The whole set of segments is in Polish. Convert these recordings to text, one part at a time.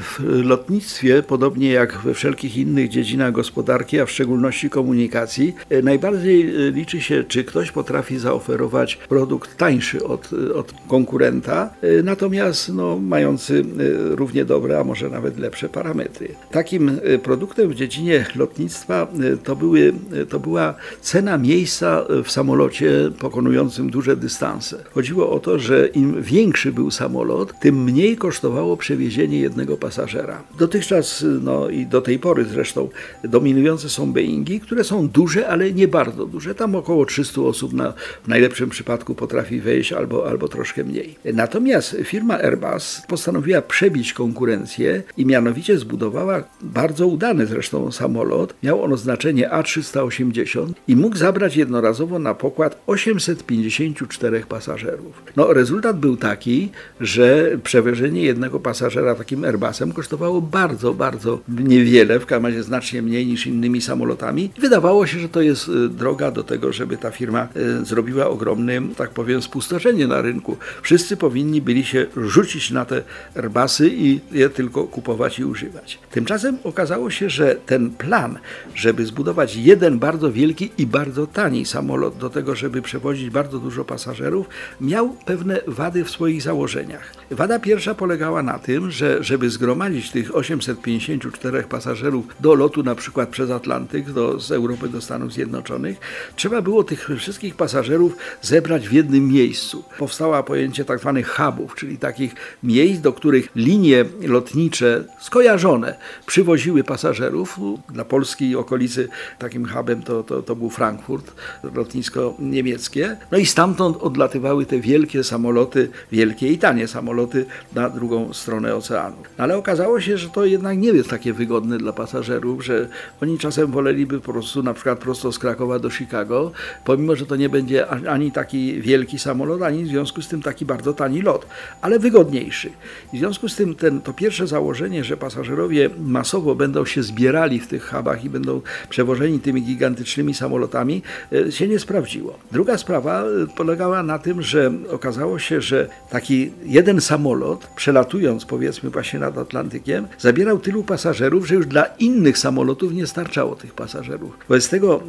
W lotnictwie, podobnie jak we wszelkich innych dziedzinach gospodarki, a w szczególności komunikacji, e, najbardziej e, liczy się, czy ktoś potrafi zaoferować produkt tańszy od, od konkurenta, e, natomiast no, mający równie dobre, a może nawet lepsze parametry. Takim produktem w dziedzinie lotnictwa to, były, to była cena miejsca w samolocie pokonującym duże dystanse. Chodziło o to, że im większy był samolot, tym mniej kosztowało przewiezienie jednego jednego pasażera. Dotychczas, no i do tej pory zresztą, dominujące są Boeingi, które są duże, ale nie bardzo duże. Tam około 300 osób na, w najlepszym przypadku potrafi wejść, albo, albo troszkę mniej. Natomiast firma Airbus postanowiła przebić konkurencję i mianowicie zbudowała bardzo udany zresztą samolot. Miał on oznaczenie A380 i mógł zabrać jednorazowo na pokład 854 pasażerów. No, rezultat był taki, że przewożenie jednego pasażera takim Airbusem kosztowało bardzo, bardzo niewiele, w każdym razie znacznie mniej niż innymi samolotami. Wydawało się, że to jest y, droga do tego, żeby ta firma y, zrobiła ogromne, tak powiem, spustoszenie na rynku. Wszyscy powinni byli się rzucić na te Airbusy i je tylko kupować i używać. Tymczasem okazało się, że ten plan, żeby zbudować jeden bardzo wielki i bardzo tani samolot do tego, żeby przewozić bardzo dużo pasażerów, miał pewne wady w swoich założeniach. Wada pierwsza polegała na tym, że żeby zgromadzić tych 854 pasażerów do lotu na przykład przez Atlantyk do, z Europy do Stanów Zjednoczonych, trzeba było tych wszystkich pasażerów zebrać w jednym miejscu. Powstało pojęcie tak zwanych hubów, czyli takich miejsc, do których linie lotnicze skojarzone przywoziły pasażerów. Dla Polski i okolicy takim hubem to, to, to był Frankfurt, lotnisko niemieckie. No i stamtąd odlatywały te wielkie samoloty, wielkie i tanie samoloty na drugą stronę oceanu. Ale okazało się, że to jednak nie jest takie wygodne dla pasażerów, że oni czasem woleliby po prostu na przykład prosto z Krakowa do Chicago, pomimo, że to nie będzie ani taki wielki samolot, ani w związku z tym taki bardzo tani lot, ale wygodniejszy. W związku z tym ten, to pierwsze założenie, że pasażerowie masowo będą się zbierali w tych hubach i będą przewożeni tymi gigantycznymi samolotami, e, się nie sprawdziło. Druga sprawa e, polegała na tym, że okazało się, że taki jeden samolot, przelatując powiedzmy właśnie nad Atlantykiem, zabierał tylu pasażerów, że już dla innych samolotów nie starczało tych pasażerów. Wobec tego e,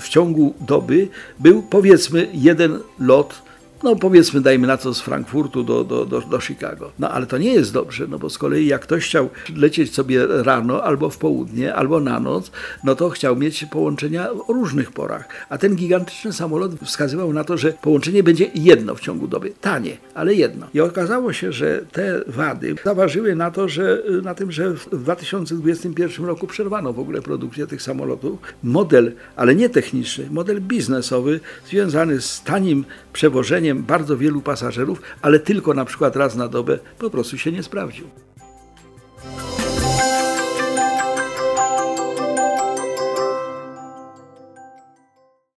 w ciągu doby był powiedzmy jeden lot no powiedzmy, dajmy na to z Frankfurtu do, do, do, do Chicago. No ale to nie jest dobrze, no bo z kolei jak ktoś chciał lecieć sobie rano, albo w południe, albo na noc, no to chciał mieć połączenia o różnych porach. A ten gigantyczny samolot wskazywał na to, że połączenie będzie jedno w ciągu doby. Tanie, ale jedno. I okazało się, że te wady zaważyły na to, że na tym, że w 2021 roku przerwano w ogóle produkcję tych samolotów. Model, ale nie techniczny, model biznesowy związany z tanim przewożeniem bardzo wielu pasażerów, ale tylko na przykład raz na dobę po prostu się nie sprawdził.